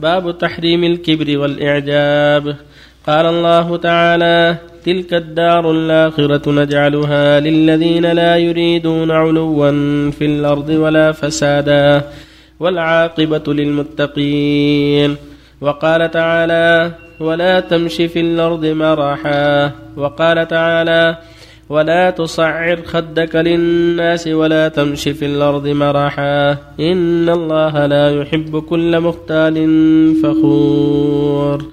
باب تحريم الكبر والإعجاب. قال الله تعالى تلك الدار الآخرة نجعلها للذين لا يريدون علوا في الأرض ولا فسادا والعاقبة للمتقين. وقال تعالى ولا تمش في الأرض مرحا. وقال تعالى ولا تصعر خدك للناس ولا تمش في الأرض مرحا. إن الله لا يحب كل مختال فخور.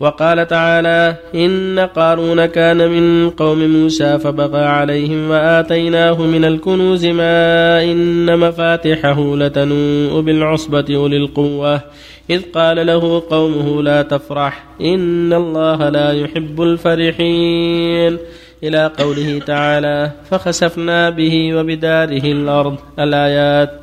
وقال تعالى إن قارون كان من قوم موسى فبغى عليهم وآتيناه من الكنوز ما إن مفاتحه لتنوء بالعصبة أولي القوة إذ قال له قومه لا تفرح إن الله لا يحب الفرحين. إلى قوله تعالى فخسفنا به وبداره الأرض الآيات.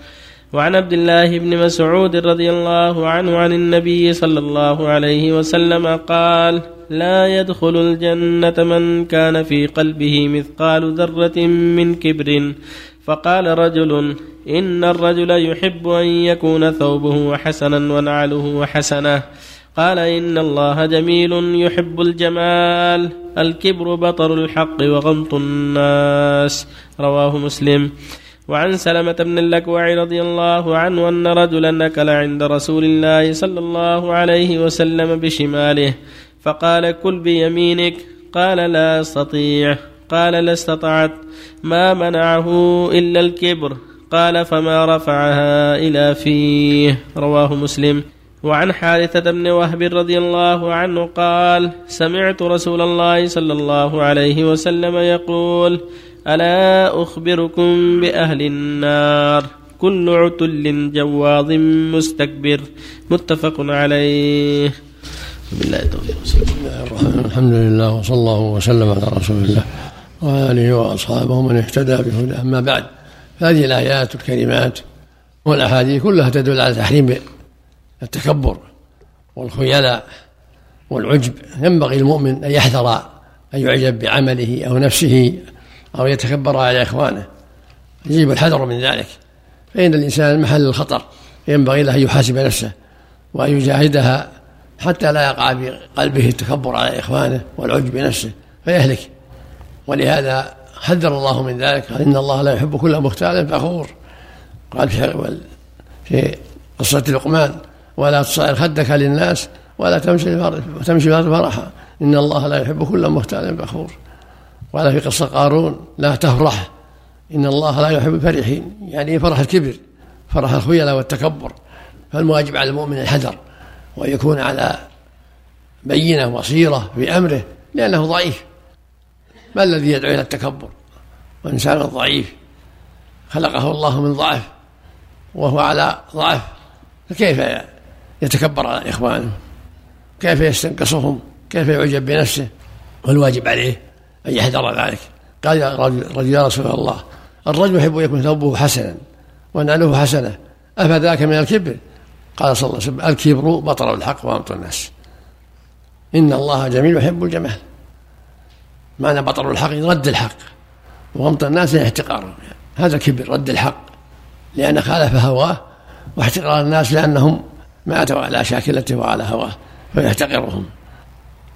وعن عبد الله بن مسعود رضي الله عنه عن النبي صلى الله عليه وسلم قال لا يدخل الجنة من كان في قلبه مثقال ذرة من كبر. فقال رجل إن الرجل يحب أن يكون ثوبه حسنا ونعله حسنة. قال إن الله جميل يحب الجمال الكبر بطر الحق وغمط الناس. رواه مسلم. وعن سلمة بن الأكوع رضي الله عنه أن رجلا أكل عند رسول الله صلى الله عليه وسلم بشماله فقال كل بيمينك. قال لا أستطيع. قال لا استطعت. ما منعه إلا الكبر. قال فما رفعها إلى فيه. رواه مسلم. وعن حارثة بن وهب رضي الله عنه قال سمعت رسول الله صلى الله عليه وسلم يقول ألا أخبركم بأهل النار؟ كل عتل جواظ مستكبر. متفق عليه. بالله التوفيق. الحمد لله وصلى الله وسلم على رسول الله وعلى آله وأصحابه من اهتدى بهداه. أما بعد فهذه الآيات الكريمات والأحاديث كلها تدل على تحريم التكبر والخيلاء والعجب. ينبغي المؤمن أن يحذر أن يعجب بعمله أو نفسه أو يتكبر على إخوانه. يجب الحذر من ذلك. فإن الإنسان محل الخطر ينبغي له أن يحاسب نفسه وأن يجاهدها حتى لا يقع بقلبه التكبر على إخوانه والعجب بنفسه فيهلك. ولهذا حذر الله من ذلك. قال إن الله لا يحب كل مختال فخور. قال في في قصة لقمان ولا تصعر خدك للناس ولا تمشي تمشي فرحا إن الله لا يحب كل مختال فخور. قال في قصة قارون لا تفرح. إن الله لا يحب الفرحين. يعني فرح الكبر؟ فرح الخيلاء والتكبر. فالواجب على المؤمن الحذر وأن يكون على بينة بصيرة في أمره لأنه ضعيف. ما الذي يدعو إلى التكبر؟ وإنسان ضعيف. خلقه الله من ضعف. وهو على ضعف. فكيف يتكبر على إخوانه. كيف يستنقصهم؟ كيف يعجب بنفسه؟ والواجب عليه أن يحذر ذلك. قال يا رجل يا رسول الله الرجل يحب أن يكون ثوبه حسنا ونعله حسنة أفذاك من الكبر؟ قال صلى الله عليه وسلم الكبر بطر الحق وأمط الناس. إن الله جميل يحب الجمال. معنى بطر الحق رد الحق. وغمط الناس احتقارهم هذا كبر رد الحق. لأن خالف هواه واحتقار الناس لأنهم ماتوا على شاكلته وعلى هواه فيحتقرهم.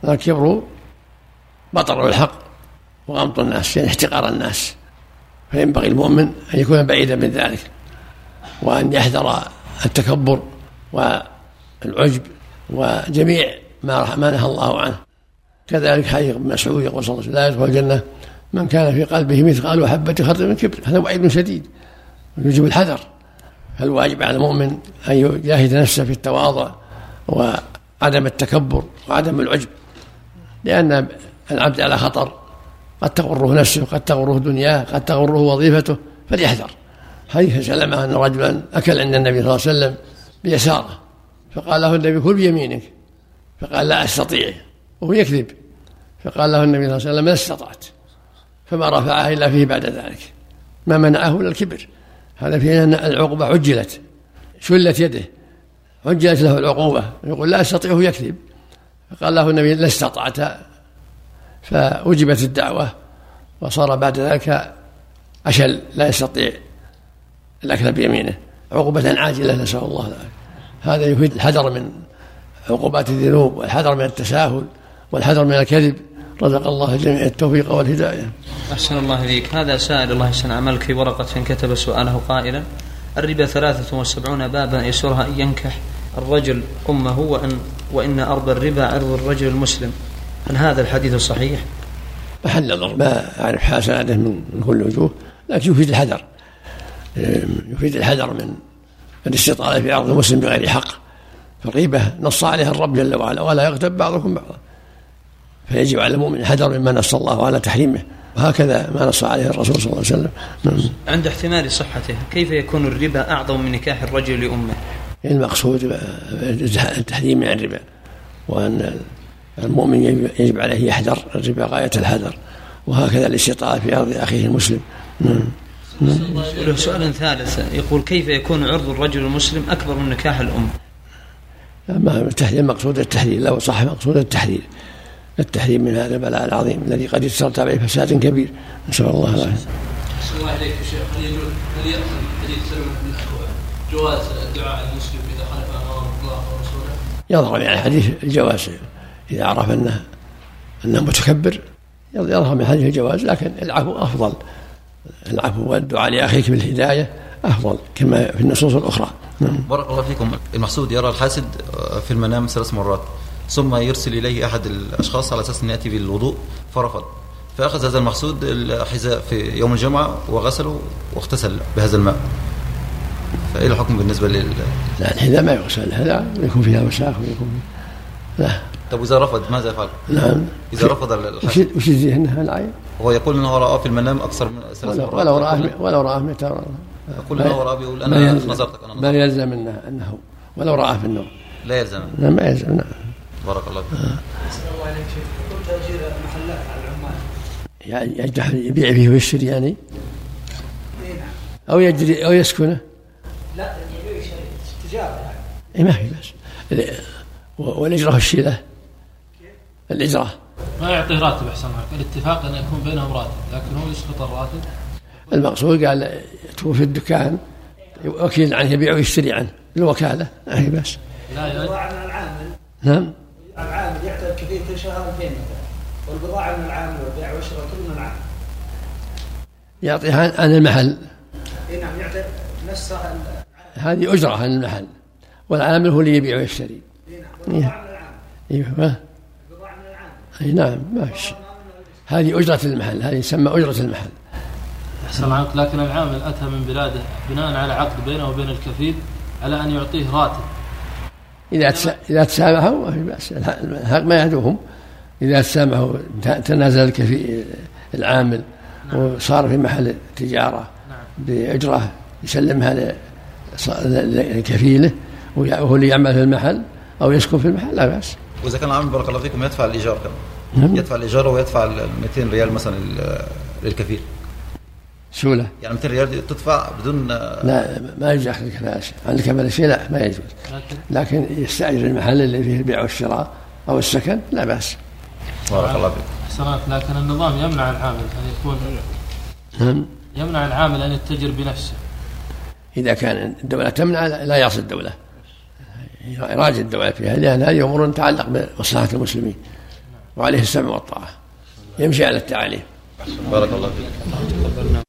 الكبر بطر الحق وغمط الناس يعني احتقار الناس. فينبغي المؤمن أن يكون بعيدا من ذلك وأن يحذر التكبر والعجب وجميع ما ما نهى الله عنه. كذلك حديث ابن مسعود يقول صلى الله عليه وسلم لا يدخل الجنة من كان في قلبه مثقال حبة خردل من كبر. هذا وعيد شديد يجب الحذر. فالواجب على المؤمن أن يجاهد نفسه في التواضع وعدم التكبر وعدم العجب لأن العبد على خطر. قد تغره نفسه قد تغره دنياه قد تغره وظيفته فليحذر. حديث سلمة أن رجلا أكل عند النبي صلى الله عليه وسلم بيساره فقال له النبي كل بيمينك. فقال لا أستطيع وهو يكذب. فقال له النبي صلى الله عليه وسلم لا استطعت. فما رفعها إلا فيه بعد ذلك. ما منعه إلا الكبر. هذا فيه أن العقوبة عجلت شلت يده عجلت له العقوبة يقول لا أستطيع يكذب. فقال له النبي لا استطعت فأجبت الدعوة وصار بعد ذلك أشل لا يستطيع الأكل بيمينه. عقوبة عاجلة نسأل الله ذلك هذا يفيد الحذر من عقوبات الذنوب والحذر من التساهل والحذر من الكذب. رزق الله الجميع التوفيق والهداية. أحسن الله إليك. هذا سائل الله يحسن عملك في ورقة كتب سؤاله قائلا الربا ثلاثة وسبعون بابا يسرها أن ينكح الرجل أمه وأن وإن أرض الربا عرض الرجل المسلم. هل هذا الحديث صحيح؟ محل نظر ما أعرف حسناته من كل وجوه لكن يفيد الحذر. يفيد الحذر من الاستطالة في عرض المسلم بغير حق. فالغيبة نص عليها الرب جل وعلا ولا يغتب بعضكم بعضا. فيجب على المؤمن الحذر مما نص الله على تحريمه. وهكذا ما نص عليه الرسول صلى الله عليه وسلم. نعم. عند احتمال صحته كيف يكون الربا أعظم من نكاح الرجل لأمه؟ المقصود التحريم من الربا. وأن المؤمن يجب عليه يحذر الربا غاية الحذر وهكذا الاستطاعة في أرض أخيه المسلم. نعم. له سؤال ثالث. يقول كيف يكون عرض الرجل المسلم أكبر من نكاح الأم؟ ما التحليل مقصود التحليل لو صح مقصود التحليل التحريم من هذا البلاء العظيم الذي قد يترتب عليه فساد كبير. نسأل الله العافية. الله عليك يا شيخ. هل يجوز هل يأخذ حديث سلمة بن جواز الدعاء المسلم إذا خالف أمر الله ورسوله؟ يظهر يعني حديث الجواز. إذا عرف أنه أنه متكبر يظهر من حديث الجواز لكن العفو أفضل. العفو والدعاء لأخيك بالهداية أفضل كما في النصوص الأخرى. نعم. بارك الله فيكم. المحسود يرى الحاسد في المنام ثلاث مرات. ثم يرسل إليه أحد الأشخاص على أساس أن يأتي بالوضوء فرفض. فأخذ هذا المحسود الحذاء في يوم الجمعة وغسله واغتسل بهذا الماء. فإيه الحكم بالنسبة لل؟ لا الحذاء ما يغسل هذا يكون فيها وساخ ويكون لا. طب وإذا رفض ماذا يفعل؟ نعم إذا رفض الحسد وش يجزيه العين؟ هو يقول إنه رآه في المنام أكثر من ثلاث مرات. ولو رآه ولو رآه 100 يقول إنه رآه بيقول أنا نظرتك أنا ما يلزم انه إنه ولو رآه في النوم. لا يلزم. لا ما يلزم نعم بارك الله فيك. الله عليك شيخ. تأجير المحلات على العمال. يعني يجدح يبيع فيه ويشتري يعني؟ اي نعم. أو يجري أو يسكنه؟ لا يبيع تجارة يعني. إيه ما في بس والإجرة الشيلة الإجرة ما يعطيه راتب أحسن لك الاتفاق أن يكون بينهم راتب لكن هو يسقط الراتب. المقصود قال توفي الدكان وكيل عنه يبيع ويشتري عنه الوكالة ما هي بس لا يا العامل. نعم. كل شهر 200 والبضاعة من العامل والبيع والشراء كله من العامل يعطيها عن المحل. إي نعم يعتبر نفسها هذه أجرة عن المحل. والعامل هو اللي يبيع ويشتري. إي نعم والبضاعة من العامل أيوه من العامل إي نعم ما في شيء. هذه أجرة المحل هذه يسمى أجرة المحل. أحسن عنك لكن العامل أتى من بلاده بناء على عقد بينه وبين الكفيل على أن يعطيه راتب. إذا إذا تسامحوا ما في بأس الحق ما يهدوهم إذا تسامحوا تنازل الكفيل العامل نعم. وصار في محل تجارة نعم. بأجرة يسلمها لكفيله وهو اللي يعمل في المحل أو يسكن في المحل لا بأس وإذا كان العامل بارك الله فيكم يدفع الإيجار كمان نعم. يدفع الإيجار ويدفع ال 200 ريال مثلا للكفيل سهولة يعني 200 ريال تدفع بدون لا ما يجوز ياخذ كذا عندك هذا الشيء؟ لا ما يجوز. لكن؟ يستأجر المحل اللي فيه البيع والشراء أو السكن؟ لا بأس. بارك الله فيك. حسنات لكن النظام يمنع العامل أن يكون نعم يمنع العامل أن يتجر بنفسه. إذا كان الدولة تمنع لا يعصي الدولة. يراجع الدولة فيها لأن هذه أمور تتعلق بمصلحة المسلمين. وعليه السمع والطاعة. يمشي على التعاليم. بارك الله فيك.